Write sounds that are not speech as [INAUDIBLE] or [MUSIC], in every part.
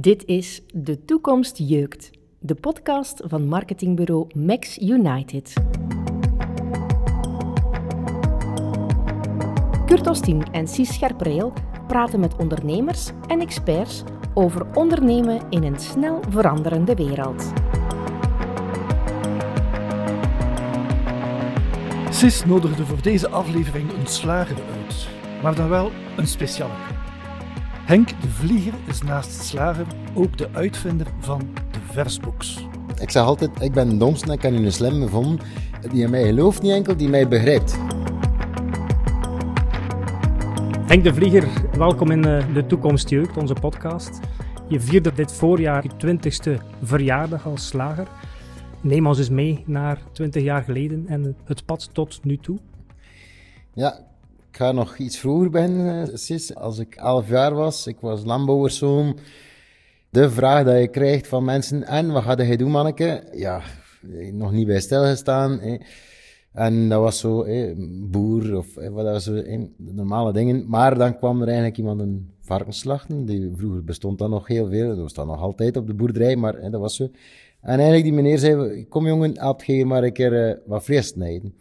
Dit is De Toekomst Jeukt, de podcast van marketingbureau Max United. Kurt Ostien en Cies Scherpreel praten met ondernemers en experts over ondernemen in een snel veranderende wereld. Sis nodigde voor deze aflevering een slager uit, maar dan wel een speciale. Henk de Vlieger is naast slager ook de uitvinder van de versbox. Ik zeg altijd, ik ben domste en ik kan u een slimme gevonden die in mij gelooft niet enkel, die mij begrijpt. Henk de Vlieger, welkom in eh, De Toekomst Jeugd, onze podcast. Je vierde dit voorjaar je twintigste verjaardag als slager. Neem ons eens mee naar 20 jaar geleden en het pad tot nu toe. Ja, ga nog iets vroeger beginnen, eh, Sis. Als ik 11 jaar was, ik was landbouwerszoon. De vraag dat je krijgt van mensen, en wat ga je doen, manneke? Ja, nog niet bij stilgestaan. Hè. En dat was zo, boer of wat was zo, normale dingen. Maar dan kwam er eigenlijk iemand een varkens slachten. Die, vroeger bestond dat nog heel veel. Dat was dan nog altijd op de boerderij, maar dat was zo. En eigenlijk die meneer zei, kom jongen, help je maar een keer uh, wat vlees snijden.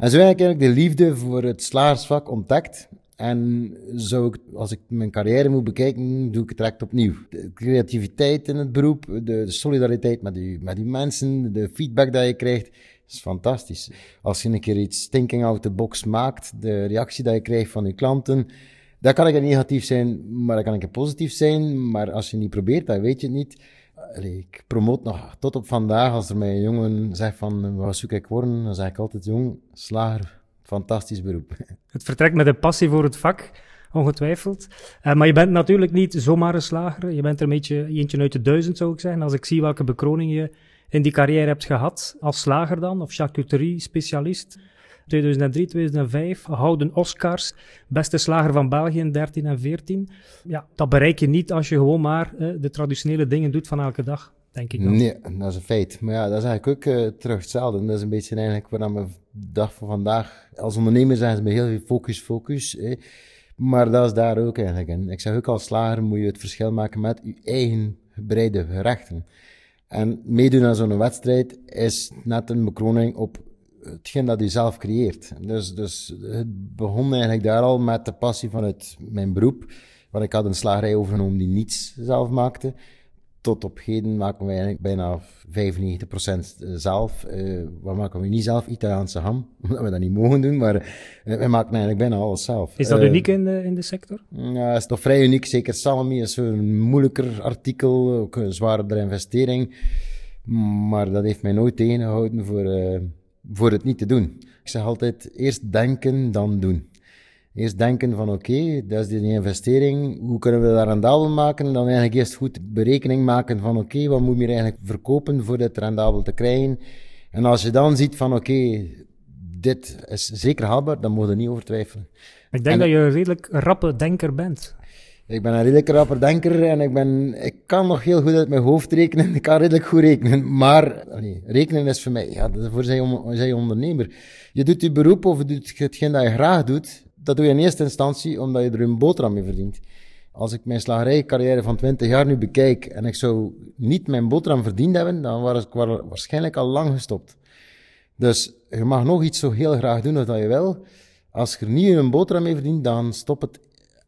En zo heb ik eigenlijk de liefde voor het slagersvak ontdekt. En zou ik, als ik mijn carrière moet bekijken, doe ik het direct opnieuw. De creativiteit in het beroep, de, solidariteit met die, met die mensen, de feedback dat je krijgt, is fantastisch. Als je een keer iets thinking out the box maakt, de reactie dat je krijgt van je klanten, dat kan ik negatief zijn, maar dat kan ik positief zijn. Maar als je niet probeert, dan weet je het niet. Ik promoot nog tot op vandaag, als er mij een jongen zegt van wat zoek ik worden, dan zeg ik altijd jong, slager, fantastisch beroep. [LAUGHS] Het vertrekt met een passie voor het vak, ongetwijfeld. Uh, maar je bent natuurlijk niet zomaar een slager. Je bent er een beetje eentje uit de duizend, zou ik zeggen. Als ik zie welke bekroning je in die carrière hebt gehad, als slager dan, of charcuterie-specialist. 2003, 2005, houden Oscars, beste slager van België in 13 en 14. Ja, dat bereik je niet als je gewoon maar eh, de traditionele dingen doet van elke dag, denk ik dan. Nee, dat is een feit. Maar ja, dat is eigenlijk ook uh, terug hetzelfde. Dat is een beetje eigenlijk wat mijn dag van vandaag... Als ondernemer zijn ze me heel veel focus, focus. Eh. Maar dat is daar ook eigenlijk. Ik zeg ook als slager moet je het verschil maken met je eigen gebreide gerechten. En meedoen aan zo'n wedstrijd is net een bekroning op hetgeen dat je zelf creëert. Dus, dus het begon eigenlijk daar al met de passie van het, mijn beroep. Want ik had een slagerij overgenomen die niets zelf maakte. Tot op heden maken we eigenlijk bijna 95% zelf. Uh, wat maken we niet zelf? Italiaanse ham, [LAUGHS] omdat we dat niet mogen doen, maar uh, wij maken eigenlijk bijna alles zelf. Is dat uh, uniek in de, in de sector? Ja, is toch vrij uniek. Zeker salami is een moeilijker artikel, ook een zwaardere investering. Maar dat heeft mij nooit tegengehouden voor voor het niet te doen. Ik zeg altijd, eerst denken, dan doen. Eerst denken van oké, okay, dat is die investering, hoe kunnen we daar rendabel maken? Dan eigenlijk eerst goed berekening maken van oké, okay, wat moet je eigenlijk verkopen voor dit rendabel te krijgen? En als je dan ziet van oké, okay, dit is zeker haalbaar, dan moet je er niet over twijfelen. Ik denk en, dat je een redelijk rappe denker bent. Ik ben een redelijk rapper denker en ik, ben, ik kan nog heel goed uit mijn hoofd rekenen. Ik kan redelijk goed rekenen. Maar allee, rekenen is voor mij, ja, dat is voor zij, zij ondernemer. Je doet je beroep of je doet hetgeen dat je graag doet. Dat doe je in eerste instantie omdat je er een boterham mee verdient. Als ik mijn slagerijcarrière van 20 jaar nu bekijk en ik zou niet mijn boterham verdiend hebben, dan was ik waarschijnlijk al lang gestopt. Dus je mag nog iets zo heel graag doen wat je wil. Als je er niet een boterham mee verdient, dan stop het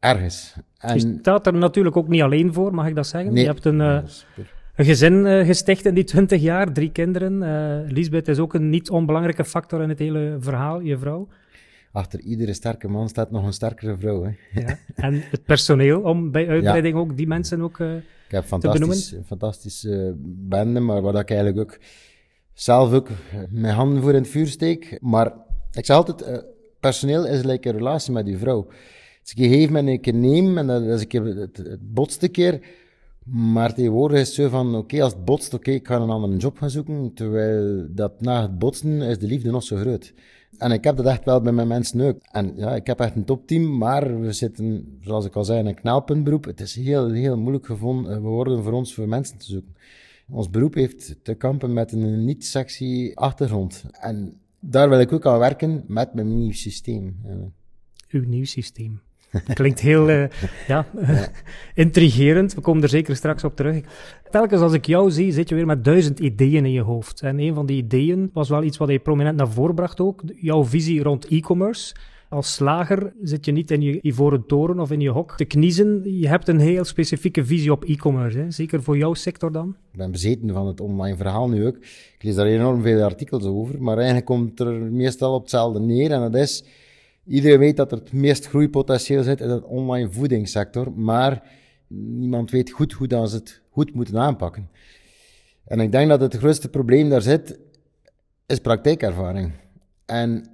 ergens. En... Je staat er natuurlijk ook niet alleen voor, mag ik dat zeggen? Nee. Je hebt een, uh, een gezin uh, gesticht in die twintig jaar, drie kinderen. Uh, Lisbeth is ook een niet onbelangrijke factor in het hele verhaal, je vrouw. Achter iedere sterke man staat nog een sterkere vrouw. Hè? Ja. En het personeel, om bij uitbreiding ja. ook die mensen ook uh, Ik heb fantastisch, een fantastische bende, maar waar ik eigenlijk ook zelf ook mijn handen voor in het vuur steek. Maar ik zeg altijd, personeel is like een relatie met je vrouw. Dus je geeft me een keer neem en dat is keer het, het botst keer. Maar tegenwoordig is het zo van, oké, als het botst, oké, ik ga een andere job gaan zoeken. Terwijl dat na het botsen is de liefde nog zo groot. En ik heb dat echt wel bij mijn mensen ook. En ja, ik heb echt een topteam, maar we zitten, zoals ik al zei, in een knelpuntberoep. Het is heel, heel moeilijk gevonden, we worden voor ons voor mensen te zoeken. Ons beroep heeft te kampen met een niet-sexy achtergrond. En daar wil ik ook aan werken met mijn nieuw systeem. Uw nieuw systeem. [LAUGHS] Klinkt heel uh, ja, [LAUGHS] intrigerend. We komen er zeker straks op terug. Telkens als ik jou zie, zit je weer met duizend ideeën in je hoofd. En een van die ideeën was wel iets wat je prominent naar voren bracht ook. Jouw visie rond e-commerce. Als slager zit je niet in je ivoren toren of in je hok te kniezen. Je hebt een heel specifieke visie op e-commerce. Zeker voor jouw sector dan? Ik ben bezeten van het online verhaal nu ook. Ik lees daar enorm veel artikels over. Maar eigenlijk komt er meestal op hetzelfde neer. En dat is Iedereen weet dat er het meest groeipotentieel zit in de online voedingssector, maar niemand weet goed hoe dat ze het goed moeten aanpakken. En ik denk dat het grootste probleem daar zit, is praktijkervaring. En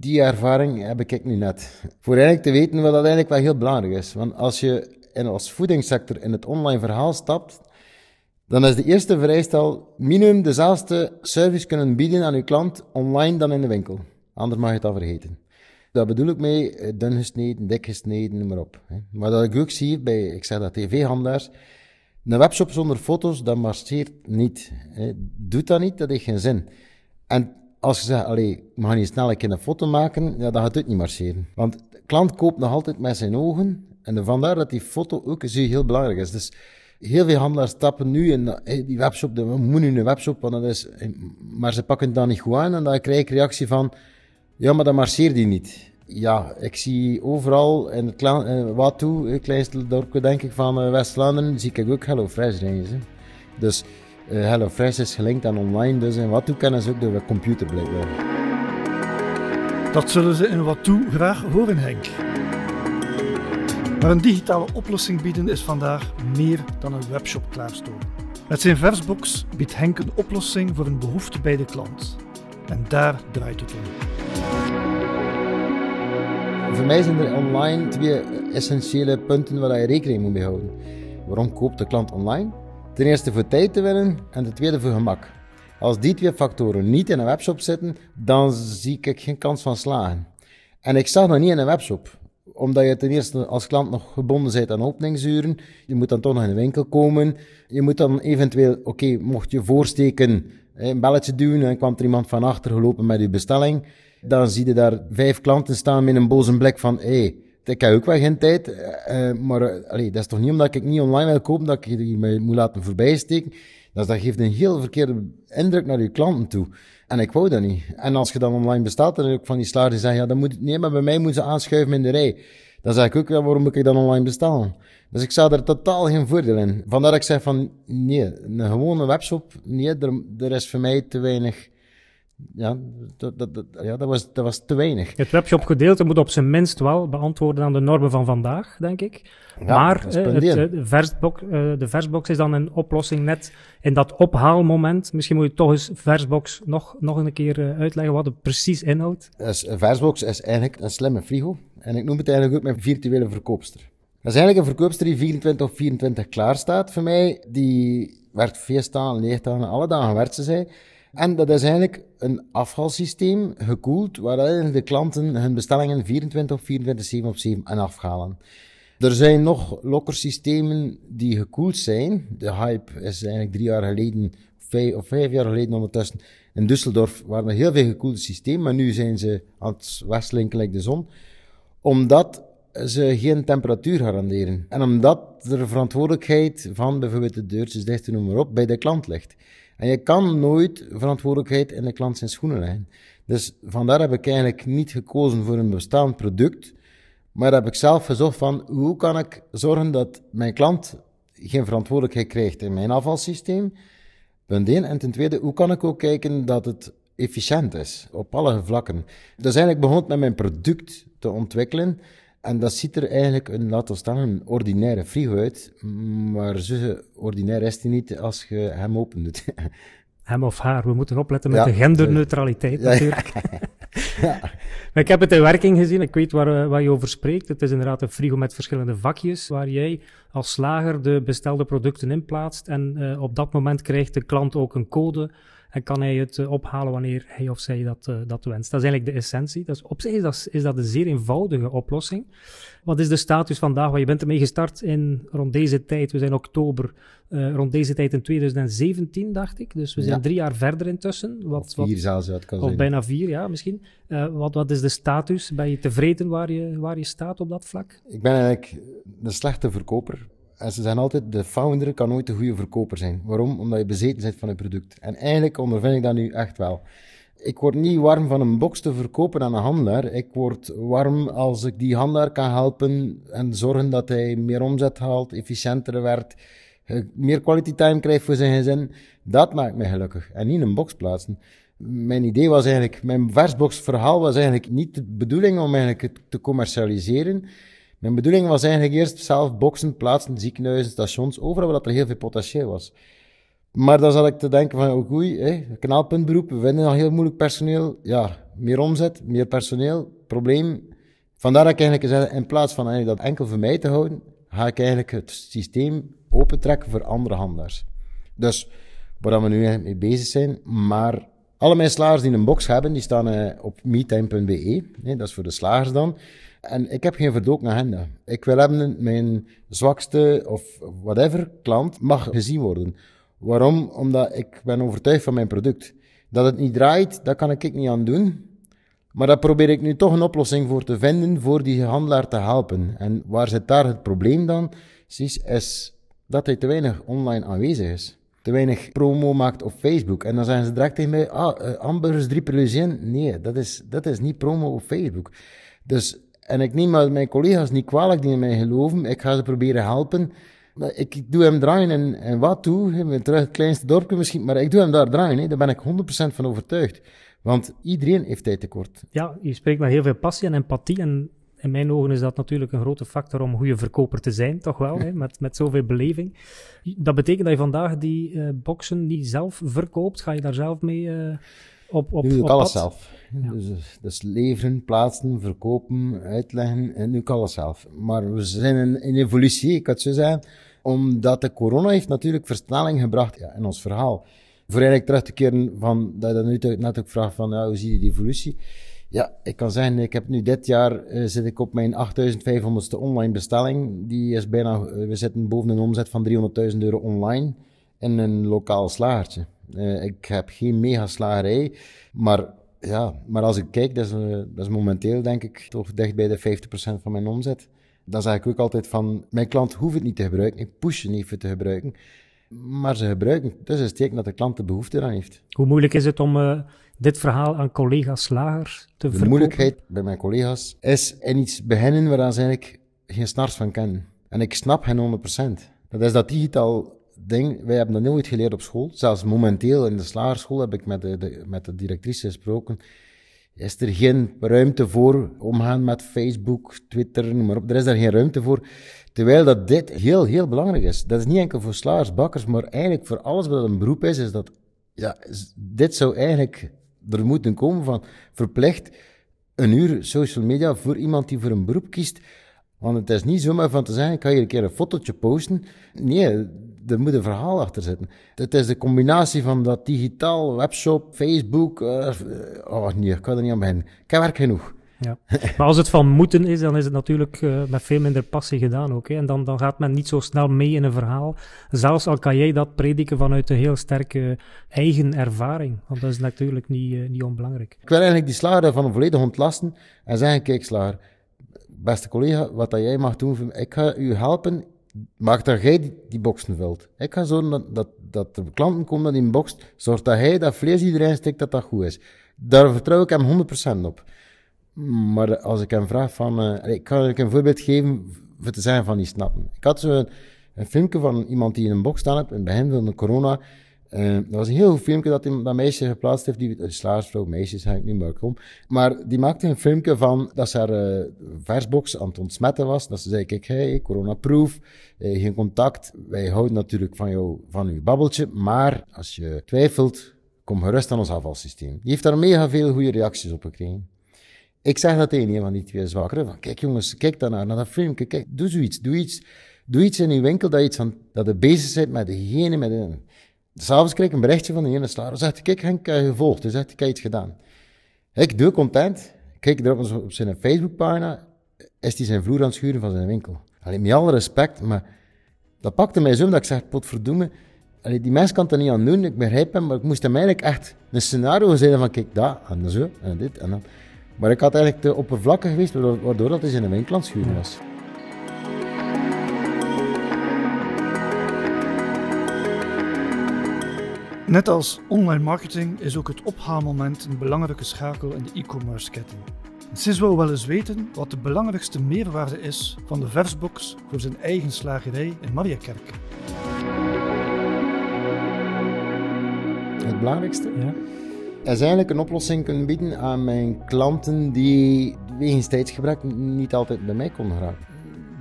die ervaring heb ik nu net. Voor eigenlijk te weten wat dat eigenlijk wel heel belangrijk is. Want als je in als voedingssector in het online verhaal stapt, dan is de eerste vereiste al minimum dezelfde service kunnen bieden aan uw klant online dan in de winkel. Anders mag je het al vergeten. Daar bedoel ik mee eh, dun gesneden, dik gesneden, noem maar op. Maar dat ik ook zie bij, ik zeg dat tv-handelaars, een webshop zonder foto's, dat marcheert niet. Doet dat niet, dat heeft geen zin. En als je zegt, allee, we gaan niet snel een foto maken, ja, dan gaat het niet marcheren. Want de klant koopt nog altijd met zijn ogen, en vandaar dat die foto ook zo heel belangrijk is. Dus heel veel handelaars stappen nu in die webshop, we moeten nu een webshop, want dat is, maar ze pakken het dan niet goed aan, en dan krijg ik reactie van, ja, maar dat marcheert die niet. Ja, ik zie overal in het uh, wat toe, het kleinste dorpje denk ik van uh, West-Vlaanderen, zie ik ook HelloFresh reizen. Dus uh, HelloFresh is gelinkt aan online, dus in wat toe kennen ze ook de computer blijkbaar. Dat zullen ze in wat toe graag horen, Henk. Maar een digitale oplossing bieden is vandaag meer dan een webshop klaarstomen. Met zijn versbox biedt Henk een oplossing voor een behoefte bij de klant. En daar draait het om. Voor mij zijn er online twee essentiële punten waar je rekening mee houden. Waarom koopt de klant online? Ten eerste voor tijd te winnen en ten tweede voor gemak. Als die twee factoren niet in een webshop zitten, dan zie ik geen kans van slagen. En ik zag nog niet in een webshop omdat je ten eerste als klant nog gebonden bent aan openingsuren. Je moet dan toch nog in de winkel komen. Je moet dan eventueel, oké, mocht je voorsteken, een belletje doen en kwam er iemand van achter gelopen met je bestelling. Dan zie je daar vijf klanten staan met een boze blik van, hé, hey, ik heb ook wel geen tijd. Uh, maar uh, allee, dat is toch niet omdat ik niet online wil kopen dat ik mij moet laten voorbijsteken. Dat geeft een heel verkeerde indruk naar je klanten toe. En ik wou dat niet. En als je dan online bestaat, dan ook van die slager die zeggen, ja, dan moet, nee, maar bij mij moeten ze aanschuiven in de rij. Dan zeg ik ook, ja, waarom moet ik dan online bestellen? Dus ik zag er totaal geen voordeel in. Vandaar dat ik zeg van, nee, een gewone webshop, nee, er, er is voor mij te weinig ja, dat, dat, dat, ja dat, was, dat was te weinig. Het webshop-gedeelte moet op zijn minst wel beantwoorden aan de normen van vandaag, denk ik. maar eh, het, eh, de, versbox, uh, de versbox is dan een oplossing net in dat ophaalmoment. Misschien moet je toch eens versbox nog, nog een keer uh, uitleggen wat het precies inhoudt. Dus, versbox is eigenlijk een slimme frigo. En ik noem het eigenlijk ook mijn virtuele verkoopster. Dat is eigenlijk een verkoopster die 24 of 24 klaar staat voor mij. Die werkt feestdagen, leegdagen, alle dagen werkt ze zij. En dat is eigenlijk een afhaalsysteem gekoeld, waarin de klanten hun bestellingen 24 of 24, 7 op 7 en afhalen. Er zijn nog lokkersystemen die gekoeld zijn. De hype is eigenlijk drie jaar geleden, of vijf jaar geleden ondertussen, in Düsseldorf waren er heel veel gekoelde systemen, maar nu zijn ze aan het westelen gelijk de zon. Omdat ze geen temperatuur garanderen. En omdat er verantwoordelijkheid van bijvoorbeeld de deurtjes dicht noem maar op, bij de klant ligt. En je kan nooit verantwoordelijkheid in de klant zijn schoenen leggen. Dus vandaar heb ik eigenlijk niet gekozen voor een bestaand product, maar heb ik zelf gezocht van hoe kan ik zorgen dat mijn klant geen verantwoordelijkheid krijgt in mijn afvalsysteem. Punt 1. En ten tweede, hoe kan ik ook kijken dat het efficiënt is op alle vlakken. Dus eigenlijk begon het met mijn product te ontwikkelen. En dat ziet er eigenlijk, een, laten we staan, een ordinaire frigo uit. Maar zo ordinair is die niet als je hem open doet. [LAUGHS] Hem of haar. We moeten opletten met de genderneutraliteit natuurlijk. [LAUGHS] ja. [LAUGHS] Maar ik heb het in werking gezien. Ik weet waar, waar je over spreekt. Het is inderdaad een frigo met verschillende vakjes, waar jij als slager de bestelde producten in plaatst. En uh, op dat moment krijgt de klant ook een code en kan hij het ophalen wanneer hij of zij dat, dat wenst. Dat is eigenlijk de essentie. Dat is, op zich is dat, is dat een zeer eenvoudige oplossing. Wat is de status vandaag? Want je bent ermee gestart in rond deze tijd. We zijn oktober, uh, rond deze tijd in 2017, dacht ik. Dus we zijn drie jaar verder intussen. Wat, of vier zelfs, kan Of bijna vier, ja, misschien. Uh, wat, wat is de status? Ben je tevreden waar je, waar je staat op dat vlak? Ik ben eigenlijk een slechte verkoper. En ze zijn altijd, de founder kan nooit een goede verkoper zijn. Waarom? Omdat je bezeten bent van een product. En eigenlijk ondervind ik dat nu echt wel ik word niet warm van een box te verkopen aan een handelaar. Ik word warm als ik die handelaar kan helpen en zorgen dat hij meer omzet haalt, efficiënter werkt, eh, meer quality time krijgt voor zijn gezin. Dat maakt mij gelukkig. En niet een box plaatsen. Mijn idee was eigenlijk, mijn versbox verhaal was eigenlijk niet de bedoeling om eigenlijk het te commercialiseren. Mijn bedoeling was eigenlijk eerst zelf boxen plaatsen, ziekenhuizen, stations, overal waar er heel veel potentieel was. Maar dan zat ik te denken van, oh goei, hè, knaalpuntberoep, we vinden al heel moeilijk personeel. Ja, meer omzet, meer personeel, probleem. Vandaar dat ik eigenlijk gezegd in plaats van eigenlijk dat enkel voor mij te houden, ga ik eigenlijk het systeem opentrekken voor andere handelaars. Dus, waar we nu mee bezig zijn, maar alle mijn slagers die een box hebben, die staan uh, op meetime.be. Dat is voor de slagers dan. En ik heb geen verdoken agenda. Ik wil hebben mijn zwakste of whatever klant mag gezien worden. Waarom? Omdat ik ben overtuigd van mijn product. Dat het niet draait, dat kan ik niet aan doen. Maar daar probeer ik nu toch een oplossing voor te vinden, voor die handelaar te helpen. En waar zit daar het probleem dan? Precies, is dat hij te weinig online aanwezig is. Te weinig promo maakt op Facebook. En dan zeggen ze direct tegen mij, ah, hamburgers 3 per Nee, dat is, dat is niet promo op Facebook. Dus, en ik neem mijn collega's niet kwalijk die in mij geloven. Ik ga ze proberen helpen ik doe hem draaien en, en wat toe, terug het kleinste dorpje misschien, maar ik doe hem daar draaien, hè. daar ben ik 100% van overtuigd. Want iedereen heeft tijd tekort. Ja, je spreekt met heel veel passie en empathie en in mijn ogen is dat natuurlijk een grote factor om een goede verkoper te zijn, toch wel, hè, met, met zoveel beleving. Dat betekent dat je vandaag die uh, boxen niet zelf verkoopt. Ga je daar zelf mee uh, op, op Nu doe ik alles zelf. Dus, dus leveren, plaatsen, verkopen, uitleggen, en nu ik alles zelf. Maar we zijn in, in evolutie, ik had zo zeggen, omdat de corona heeft natuurlijk versnelling gebracht ja, in ons verhaal. Voor eigenlijk terug te keren van, dat je nu net ook vraagt van, ja, hoe zie je die evolutie? Ja, ik kan zeggen, ik heb nu dit jaar uh, zit ik op mijn 8500ste online bestelling. Die is bijna, uh, we zitten boven een omzet van 300.000 euro online in een lokaal slagertje. Uh, ik heb geen mega slagerij, maar ja, maar als ik kijk, dat is, dat is momenteel denk ik toch dicht bij de 50% van mijn omzet. Dan zeg ik ook altijd van, mijn klant hoeft het niet te gebruiken, ik push je niet voor te gebruiken. Maar ze gebruiken, dus is het teken dat de klant de behoefte aan heeft. Hoe moeilijk is het om dit verhaal aan collega's slagers te verkopen? De moeilijkheid bij mijn collega's is in iets beginnen waar ze eigenlijk geen snars van kennen. En ik snap hen 100%. Dat is dat digitaal ding, wij hebben dat nooit geleerd op school. Zelfs momenteel in de slagerschool heb ik met de, de, met de directrice gesproken. Is er geen ruimte voor omgaan met Facebook, Twitter, noem maar op. Er is daar geen ruimte voor. Terwijl dat dit heel, heel belangrijk is. Dat is niet enkel voor slagers, bakkers, maar eigenlijk voor alles wat een beroep is, is dat, ja, dit zou eigenlijk er moeten komen van verplicht een uur social media voor iemand die voor een beroep kiest. Want het is niet zomaar van te zeggen, ik ga hier een keer een fotootje posten. Nee, er moet een verhaal achter zitten. Het is de combinatie van dat digitaal, webshop, Facebook. Uh, oh nee, ik kan er niet aan beginnen. Ik heb werk genoeg. Ja. [LAUGHS] Maar als het van moeten is, dan is het natuurlijk uh, met veel minder passie gedaan ook. Hè. En dan, dan gaat men niet zo snel mee in een verhaal. Zelfs al kan jij dat prediken vanuit een heel sterke eigen ervaring. Want dat is natuurlijk niet, uh, niet onbelangrijk. Ik wil eigenlijk die slager van een volledig ontlasten en zeggen, kijk slager, beste collega, wat dat jij mag doen, ik ga u helpen maak dat jij die, die boxen vult. Ik ga zorgen dat, dat, dat de klanten komen dat in boxt. Zorg dat hij dat vlees iedereen steekt, dat dat goed is. Daar vertrouw ik hem 100% op. Maar als ik hem vraag van, uh, ik kan een voorbeeld geven voor te zeggen van die snappen. Ik had zo een, filmpje van iemand die in een box staan heeft, in het begin van de corona. Uh, dat was een heel goed filmpje dat dat meisje geplaatst heeft, die slaarsvrouw, meisjes, ik niet meer kom. Maar die maakte een filmpje van dat ze haar uh, versbox aan het ontsmetten was. Dat ze zei, kijk, hey, corona-proof, uh, geen contact. Wij houden natuurlijk van jou, van uw babbeltje, maar als je twijfelt, kom gerust aan ons afvalsysteem. Die heeft daar mega veel goede reacties op gekregen. Ik zeg dat tegen een van die twee zwakkeren, van kijk jongens, kijk dan naar, dat filmpje, kijk, doe zoiets, doe iets. Doe iets in uw winkel dat, iets aan, dat je bezig bent met de met de, S'avonds kreeg ik een berichtje van de ene slager. Zegt, kijk Henk, je gevolgd. Hij zegt, ik heb iets gedaan. Ik doe content. Kijk erop op zijn Facebookpagina. Is hij zijn vloer aan het schuren van zijn winkel. Alleen met alle respect, maar dat pakte mij zo dat ik zeg, potverdomme. Allee, die mens kan er niet aan doen, ik begrijp hem, maar ik moest hem eigenlijk echt een scenario zeggen van kijk, dat en zo en dit en dat. Maar ik had eigenlijk te oppervlakkig geweest, waardoor dat hij zijn winkel aan schuren was. Net als online marketing is ook het ophaalmoment een belangrijke schakel in de e-commerce ketting. Sis wil wel eens weten wat de belangrijkste meerwaarde is van de versbox voor zijn eigen slagerij in Mariakerk. Het belangrijkste? Ja. Is eigenlijk een oplossing kunnen bieden aan mijn klanten die wegens tijdsgebrek niet altijd bij mij konden geraken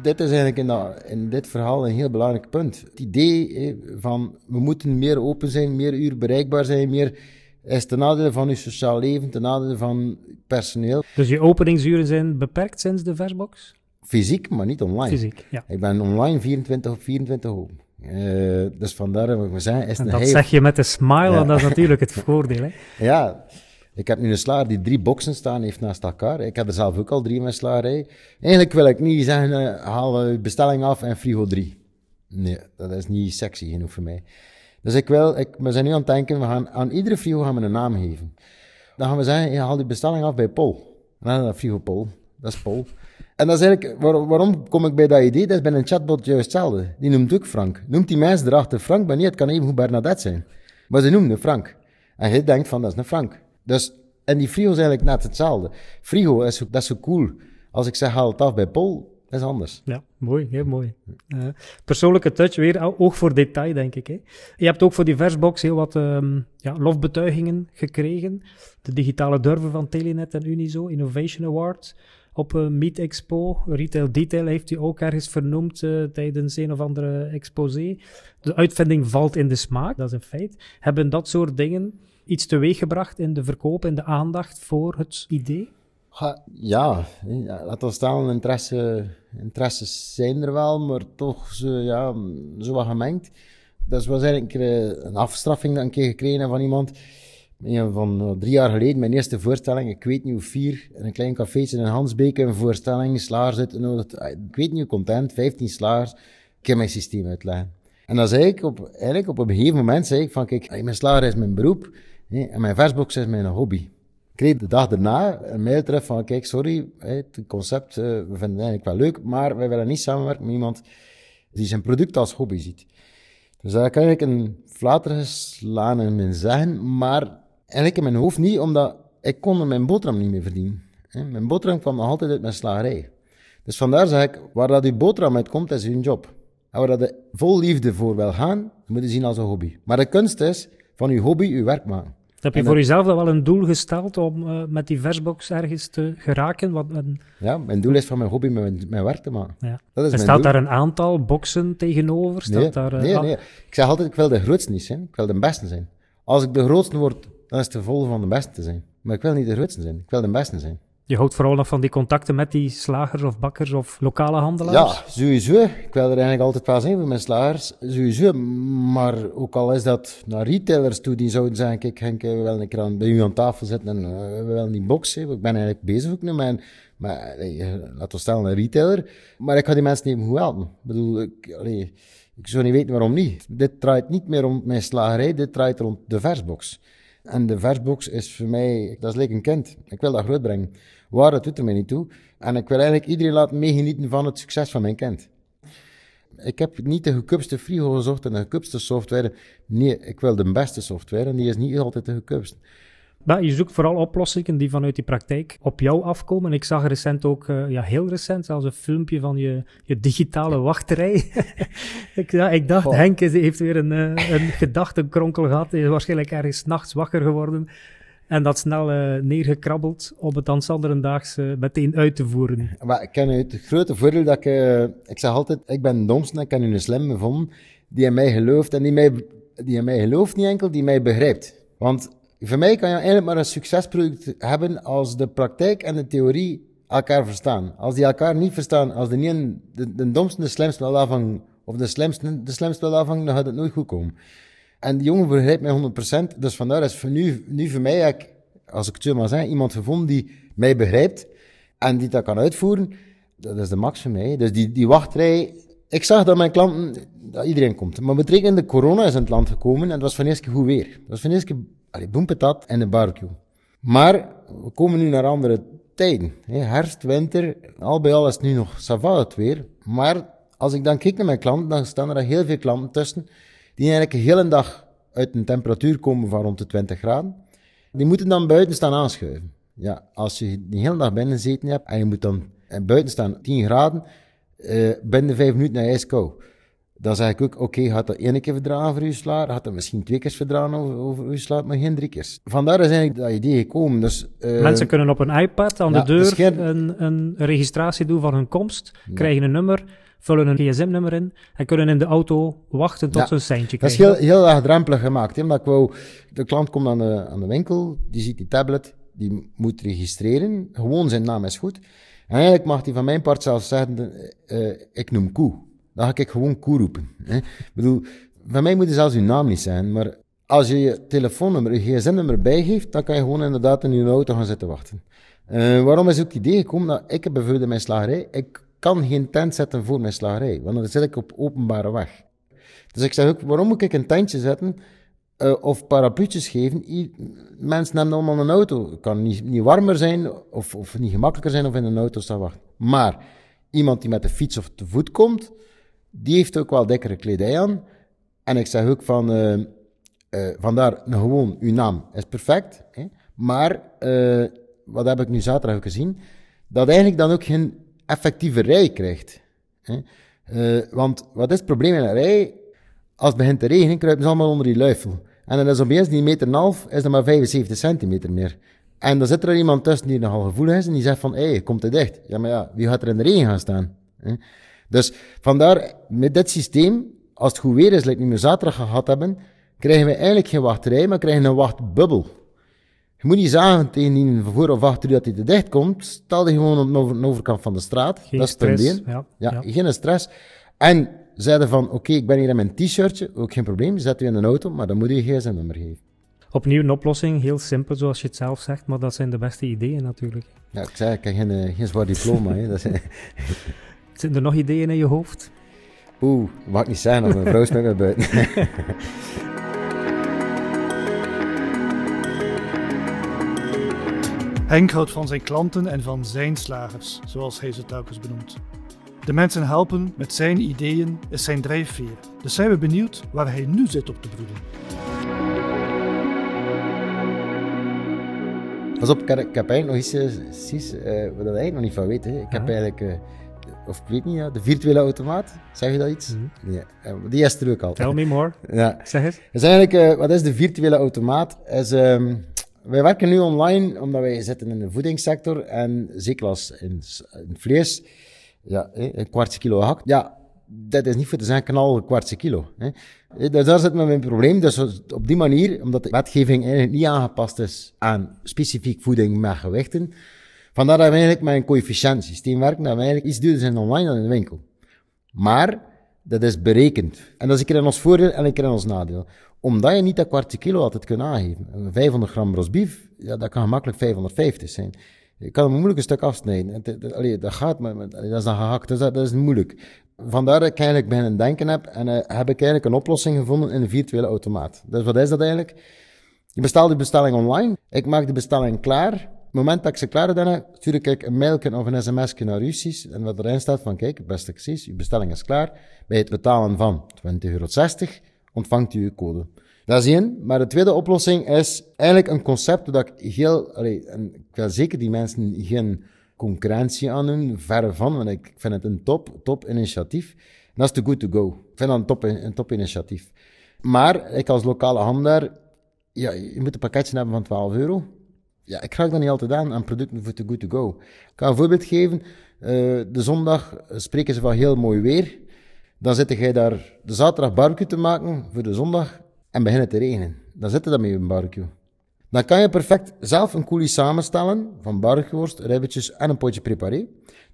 dit is eigenlijk in, dat, in, dit verhaal een heel belangrijk punt. Het idee van we moeten meer open zijn, meer uur bereikbaar zijn, meer is ten nadele van je sociaal leven, ten nadele van personeel. Dus je openingsuren zijn beperkt sinds de versbox? Fysiek, maar niet online. Fysiek, ja. Ik ben online 24 op 24 open. Uh, dus vandaar wat we zeggen. Is en dat zeg je met een smile, ja. dat is natuurlijk het [LAUGHS] voordeel. Hè? Ja, ik heb nu een slager die drie boxen staan heeft naast elkaar. Ik heb er zelf ook al drie in mijn slagerij. Eigenlijk wil ik niet zeggen, uh, haal bestelling af en frigo drie. Nee, dat is niet sexy genoeg voor mij. Dus ik wil, ik, we zijn nu aan het denken, we gaan aan iedere frigo gaan we een naam geven. Dan gaan we zeggen, je haal die bestelling af bij Pol. En dan frigo Pol. Dat is Pol. En dat is eigenlijk, waar, waarom kom ik bij dat idee? Dat is bij een chatbot juist hetzelfde. Die noemt ook Frank. Noemt die mensen erachter Frank, maar niet, het kan even goed Bernadette zijn. Maar ze noemen Frank. En je denkt van, dat is een Frank. Dus, en die frigo is eigenlijk net hetzelfde. Frigo, is, dat is zo cool. Als ik zeg, haal het af bij Pol, dat is anders. Ja, mooi, heel mooi. Uh, persoonlijke touch, weer oog voor detail, denk ik. Hè. Je hebt ook voor die versbox heel wat um, ja, lofbetuigingen gekregen. De digitale durven van Telenet en Unizo, Innovation Award op uh, Meet Expo. Retail Detail heeft u ook ergens vernoemd uh, tijdens een of andere exposé. De uitvinding valt in de smaak, dat is een feit. Hebben dat soort dingen iets teweeggebracht in de verkoop en de aandacht voor het idee? Ja, laten we stellen, interesse, interesses zijn er wel, maar toch zo, ja, zo wat gemengd. Dat was eigenlijk een afstraffing dat ik een keer gekregen van iemand. Van drie jaar geleden, mijn eerste voorstelling, ik weet niet hoe vier, in een klein cafeetje in Hansbeek, een voorstelling, slaars uitgenodigd, ik weet niet hoe content, 15 slaars, ik heb mijn systeem uitleggen. En dan zei ik op, eigenlijk op een gegeven moment, zei ik van, kijk, mijn slager is mijn beroep, en mijn versbox is mijn hobby. Ik kreeg de dag daarna een mail terug van, kijk, sorry, het concept, we vinden het eigenlijk wel leuk, maar wij willen niet samenwerken met iemand die zijn product als hobby ziet. Dus daar kan ik een flater slaan in mijn zeggen, maar eigenlijk in mijn hoofd niet, omdat ik kon mijn boterham niet meer verdienen. Mijn boterham kwam nog altijd uit mijn slagerij. Dus vandaar zeg ik, waar dat uw boterham uit komt, is uw job. En waar dat je vol liefde voor wil gaan, moet je zien als een hobby. Maar de kunst is, van uw hobby uw werk maken. Heb je voor jezelf dan wel een doel gesteld om uh, met die versbox ergens te geraken? Wat een... Ja, mijn doel is van mijn hobby mijn, mijn werk te maken. Ja. Dat is en staat doel. daar een aantal boxen tegenover? Staat nee, daar, uh, nee, nee. Ik zeg altijd, ik wil de grootste niet zijn, ik wil de beste zijn. Als ik de grootste word, dan is het volgende van de beste te zijn. Maar ik wil niet de grootste zijn, ik wil de beste zijn. Je houdt vooral nog van die contacten met die slagers of bakkers of lokale handelaars? Ja, sowieso. Ik wil er eigenlijk altijd wel zijn voor mijn slagers, sowieso. Maar ook al is dat naar retailers toe, die zouden zeggen, kijk Henk, we willen een keer aan, bij u aan tafel zitten en uh, we willen die box hebben. Ik ben eigenlijk bezig ook nu met, maar uh, laten we stellen een retailer. Maar ik ga die mensen even goed helpen. Ik bedoel, ik, allee, ik zou niet weten waarom niet. Dit draait niet meer om mijn slagerij, dit draait rond de versbox. En de versbox is voor mij, dat is lekker een kind. Ik wil dat groot brengen. Waar, dat doet er mij niet toe. En ik wil eigenlijk iedereen laten meegenieten van het succes van mijn kind. Ik heb niet de goedkoopste frigo gezocht en de goedkoopste software. Nee, ik wil de beste software en die is niet altijd de goedkoopste. Maar je zoekt vooral oplossingen die vanuit die praktijk op jou afkomen. Ik zag recent ook, uh, ja, heel recent, zelfs een filmpje van je, je digitale wachterij. [LAUGHS] ik, ja, ik dacht, oh. Henk heeft weer een, uh, een gedachtenkronkel gehad. Hij is waarschijnlijk ergens nachts wakker geworden. En dat snel uh, neergekrabbeld om het dan zanderendaags uh, meteen uit te voeren. Maar ik ken het grote voordeel dat ik... Uh, ik zeg altijd, ik ben de domste en ik heb een slim gevonden die in mij gelooft. En die, mij, die in mij gelooft niet enkel, die mij begrijpt. Want voor mij kan je eigenlijk maar een succesproduct hebben als de praktijk en de theorie elkaar verstaan. Als die elkaar niet verstaan, als de, een, de, domste de slimste wil of de slimste de slimste wil afvangen, dan gaat het nooit goed komen. En die jongen begrijpt mij 100%. Dus vandaar is nu, nu voor mij, ik, als ik het zo maar zeg, iemand gevonden die mij begrijpt en die dat kan uitvoeren. Dat is de max voor mij. Dus die, die wachtrij, ik zag dat mijn klanten, dat iedereen komt. Maar betrekend de corona is in het land gekomen en het was van eerst keer goed weer. Het was van eerst keer, allee, boempetat en een barbecue. Maar we komen nu naar andere tijden. Herfst, winter, al bij al is het nu nog sava het weer. Maar als ik dan kijk naar mijn klanten, dan staan er heel veel klanten tussen die eigenlijk een hele dag uit een temperatuur komen van rond de 20 graden. Die moeten dan buiten staan aanschuiven. Ja, als je de hele dag binnen zitten hebt en je moet dan buiten staan 10 graden, uh, binnen 5 minuten naar ijskou. Dan zeg ik ook, oké, okay, had dat één keer verdragen voor u slaar, had dat misschien twee keer verdragen over, over uw slaar, maar geen drie keer. Vandaar is eigenlijk dat idee gekomen. Dus, uh, Mensen kunnen op een iPad aan ja, de deur geen... een, een, registratie doen van hun komst, ja. krijgen een nummer, vullen een gsm-nummer in en kunnen in de auto wachten tot ja, ze een seintje krijgen. Dat is heel, heel laagdrempelig gemaakt. Hè? Omdat ik wou, de klant komt aan de, aan de winkel, die ziet die tablet, die moet registreren. Gewoon zijn naam is goed. En eigenlijk mag hij van mijn part zelfs zeggen, uh, ik noem koe. Dan ga ik gewoon koe roepen. Hè? Ik bedoel, van mij moet het zelfs uw naam niet zijn, maar als je je telefoonnummer, je gsm-nummer bijgeeft, dan kan je gewoon inderdaad in je auto gaan zitten wachten. Uh, waarom is het idee gekomen? Nou, ik heb bijvoorbeeld in mijn slagerij, ik kan geen tent zetten voor mijn slagerij, want dan zit ik op openbare weg. Dus ik zeg ook, waarom moet ik een tentje zetten uh, of parapluutjes geven? Mensen hebben allemaal een auto. Het kan niet, niet warmer zijn of, of niet gemakkelijker zijn of in een auto staan wachten. Maar iemand die met de fiets of te voet komt, die heeft ook wel dikkere kledij aan. En ik zeg ook van, uh, vandaar nou, gewoon, uw naam is perfect. Hè? Maar, uh, wat heb ik nu zaterdag ook gezien? Dat eigenlijk dan ook geen effectieve rij krijgt. Hè? want wat is het probleem in een rij? Als het begint te regenen, kruipen ze allemaal onder die luifel. En dan is opeens die meter en half, is dat maar 75 centimeter meer. En dan zit er iemand tussen die nogal gevoelig is en die zegt van, hé, komt er dicht? Ja, maar ja, wie gaat er in de regen gaan staan? Hè? Dus vandaar, met dit systeem, als het goed weer is, like we zaterdag gehad hebben, krijgen we eigenlijk geen wachterij, maar krijgen een wachtbubbel. Je moet niet zeggen tegen die voor of achter dat hij te dicht komt. Stel je gewoon op de overkant van de straat. Geen dat is stress. Ja, ja, ja, geen stress. En zeiden van, oké, okay, ik ben hier in mijn t-shirtje, ook geen probleem, zet u in een auto, maar dan moet je geen gsm-nummer geven. Opnieuw een oplossing, heel simpel zoals je het zelf zegt, maar dat zijn de beste ideeën natuurlijk. Ja, ik zei, ik heb geen, eh, geen zwaar diploma. hè. Dat is, [LAUGHS] Zitten er nog ideeën in je hoofd? Oeh, mag niet zijn, of mijn vrouw is met me buiten. [LAUGHS] Henk houdt van zijn klanten en van zijn slagers, zoals hij ze telkens benoemt. De mensen helpen met zijn ideeën is zijn drijfveer. Dus zijn we benieuwd waar hij nu zit op te broeden. Pas op, ik heb, eigenlijk nog iets, precies, uh, wat ik eigenlijk nog niet van weet. Hè. Ik heb eigenlijk, uh, of ik weet niet, ja, de virtuele automaat. Zeg je dat iets? Mm -hmm. ja, uh, die is er ook al. Tell me more. [LAUGHS] Ja. Zeg het. Dus eigenlijk, wat is de virtuele automaat? Is, um, wij werken nu online omdat wij zitten in de voedingssector en zeker als in, in vlees ja, een kwartje kilo hakt. Ja, dat is niet voor te zeggen knal een kwartje kilo. Hè. Dus daar zit mijn probleem. Dus op die manier, omdat de wetgeving eigenlijk niet aangepast is aan specifiek voeding met gewichten, vandaar dat eigenlijk met een coëfficiëntsysteem werken, dat we eigenlijk iets duurder zijn online dan in de winkel. Maar, dat is berekend. En dat is een keer in ons voordeel en een keer in ons nadeel. Omdat je niet dat kwartje kilo altijd kunt aangeven. 500 gram rosbief, ja, dat kan gemakkelijk 550 zijn. Je kan hem moeilijk een stuk afsnijden. Allee, dat gaat, maar dat is dan gehakt, dus dat, is moeilijk. Vandaar dat ik eigenlijk bij een denken heb en uh, heb ik eigenlijk een oplossing gevonden in een virtuele automaat. Dus wat is dat eigenlijk? Je bestelt de bestelling online, ik maak de bestelling klaar. Moment dat ik ze klaar heb, stuur ik een mailje of een sms'je naar Russisch en wat erin staat van, kijk, beste precies, uw bestelling is klaar. Bij het betalen van 20,60 euro ontvangt u uw code. Dat is één. Maar de tweede oplossing is eigenlijk een concept dat ik heel, allee, en ik wil zeker die mensen geen concurrentie aan doen, verre van, want ik vind het een top, top initiatief. En dat is de good to go. Ik vind dat een top, een top initiatief. Maar ik als lokale handelaar, ja, je moet een pakketje hebben van 12 euro. Ja, ik raak dat niet altijd aan aan producten voor de good to go. Ik kan een voorbeeld geven. Uh, de zondag spreken ze van heel mooi weer. Dan zit jij daar de zaterdag barbecue te maken voor de zondag en beginnen te regenen. Dan zit je dat met een barbecue. Dan kan je perfect zelf een coulis samenstellen van barbecueworst, ribbetjes en een potje preparé.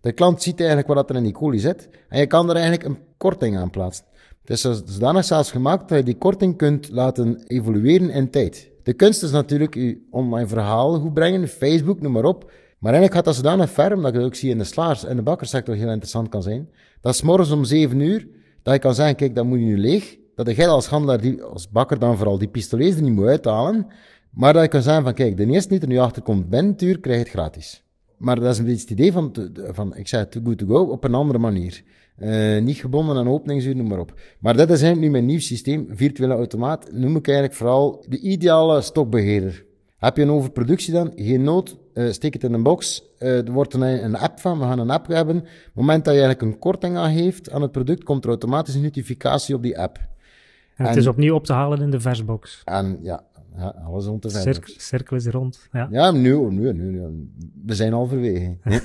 De klant ziet eigenlijk wat er in die coulis zit en je kan er eigenlijk een korting aan plaatsen. Het is zodanig zelfs gemaakt dat je die korting kunt laten evolueren in tijd. De kunst is natuurlijk je online verhaal goed brengen, Facebook, noem maar op. Maar eigenlijk gaat dat zodanig ver, omdat ik het ook zie in de slaars- en de bakkersector heel interessant kan zijn. Dat is morgens om 7 uur, dat je kan zeggen, kijk, dat moet je nu leeg. Dat jij als handelaar, die, als bakker dan vooral, die pistolets er niet moet uithalen. Maar dat je kan zeggen van, kijk, de eerste die er nu achter komt het uur, krijg je het gratis. Maar dat is een beetje het idee van, van ik zei too good to go, op een andere manier. Uh, niet gebonden aan openingsuur, noem maar op. Maar dat is eigenlijk nu mijn nieuw systeem, virtuele automaat, noem ik eigenlijk vooral de ideale stokbeheerder. Heb je een overproductie dan? Geen nood, uh, steek het in een box. Uh, er wordt een, een app van, we gaan een app hebben. Op het moment dat je eigenlijk een korting aan geeft aan het product, komt er automatisch een notificatie op die app. En het is opnieuw op te halen in de versbox. En ja, ja alles rond de versbox. Cirk, cirkel is rond, ja. Ja, nu, nu, nu, we zijn al verwegen. [LAUGHS]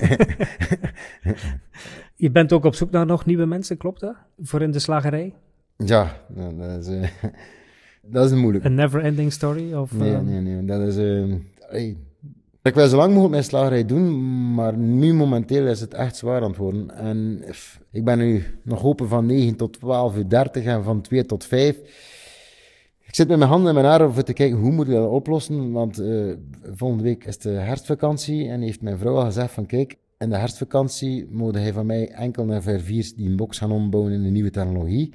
je bent ook op zoek naar nog nieuwe mensen, klopt dat? Voor in de slagerij? Ja, dat is, uh, [LAUGHS] dat is moeilijk. Een never-ending story? Of, nee, nee, nee, dat is... Uh, hey. Ik wil zo lang mogelijk mijn slagerij doen, maar nu momenteel is het echt zwaar aan het worden. En ik ben nu nog open van 9 tot 12 uur 30 en van 2 tot 5. Ik zit met mijn handen in mijn haren om te kijken hoe moet ik dat oplossen. Want uh, volgende week is de herfstvakantie en heeft mijn vrouw al gezegd van kijk, in de herfstvakantie moet hij van mij enkel naar ver die een box gaan ombouwen in een nieuwe technologie.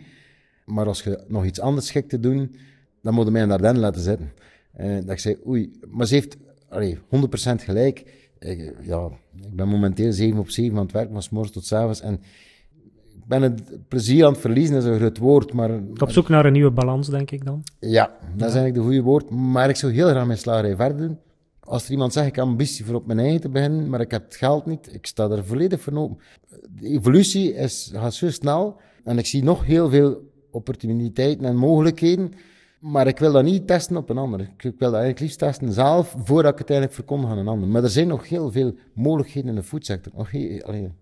Maar als je nog iets anders schikt te doen, dan moet je mij naar den laten zitten. Uh, dat ik zei, oei, maar ze heeft allee, 100% gelijk. Ik, ja, ik ben momenteel 7 op 7 aan het werk, van s morgens tot s avonds. En ben het plezier aan het verliezen, is een groot woord. Maar, op zoek naar een nieuwe balans, denk ik dan? Ja, dat is eigenlijk de goede woord. Maar ik zou heel graag mijn slagerij verder doen. Als er iemand zegt, ik heb ambitie voor op mijn eigen te beginnen, maar ik heb het geld niet, ik sta er volledig voor open. De evolutie is, gaat zo snel en ik zie nog heel veel opportuniteiten en mogelijkheden. Maar ik wil dat niet testen op een ander. Ik wil dat eigenlijk liefst testen zelf, voordat ik het eigenlijk verkondig aan een ander. Maar er zijn nog heel veel mogelijkheden in de foodsector. Nog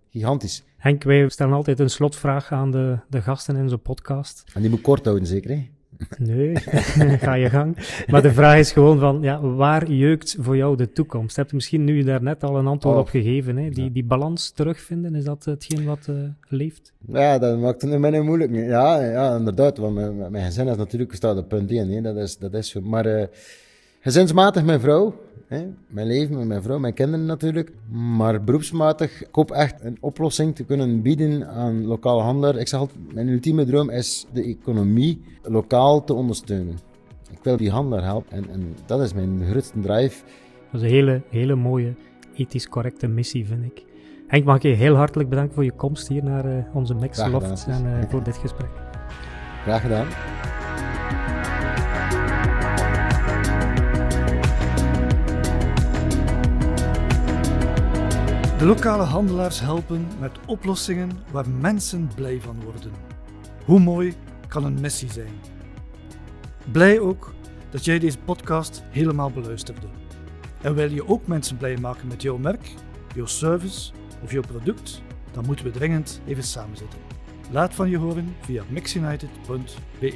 gigantisch. Henk, wij stellen altijd een slotvraag aan de, de gasten in zo'n podcast. En die moet kort houden, zeker, hè? Nee, [LAUGHS] ga je gang. Maar de vraag is gewoon van, ja, waar jeukt voor jou de toekomst? Heb je misschien nu daar net al een antwoord oh. op gegeven? Hè? Die, die balans terugvinden, is dat hetgeen wat uh, leeft? Ja, dat maakt het mij moeilijk. Ja, ja, inderdaad, want mijn, mijn gezin is natuurlijk staat op punt 1. Hè? Dat, is, dat is. Maar uh, gezinsmatig mijn vrouw, Hè? Mijn leven met mijn vrouw, mijn kinderen natuurlijk. Maar beroepsmatig, ik hoop echt een oplossing te kunnen bieden aan lokale handelaar. Ik zeg altijd, mijn ultieme droom is de economie lokaal te ondersteunen. Ik wil die handelaar helpen en, en dat is mijn grootste drive. Dat is een hele, hele mooie, ethisch correcte missie, vind ik. Henk, mag ik je heel hartelijk bedanken voor je komst hier naar uh, onze Max Loft en uh, voor dit gesprek. Graag gedaan. Lokale handelaars helpen met oplossingen waar mensen blij van worden. Hoe mooi kan een missie zijn? Blij ook dat jij deze podcast helemaal beluisterde. En wil je ook mensen blij maken met jouw merk, jouw service of jouw product? Dan moeten we dringend even samen zitten. Laat van je horen via mixunited.be.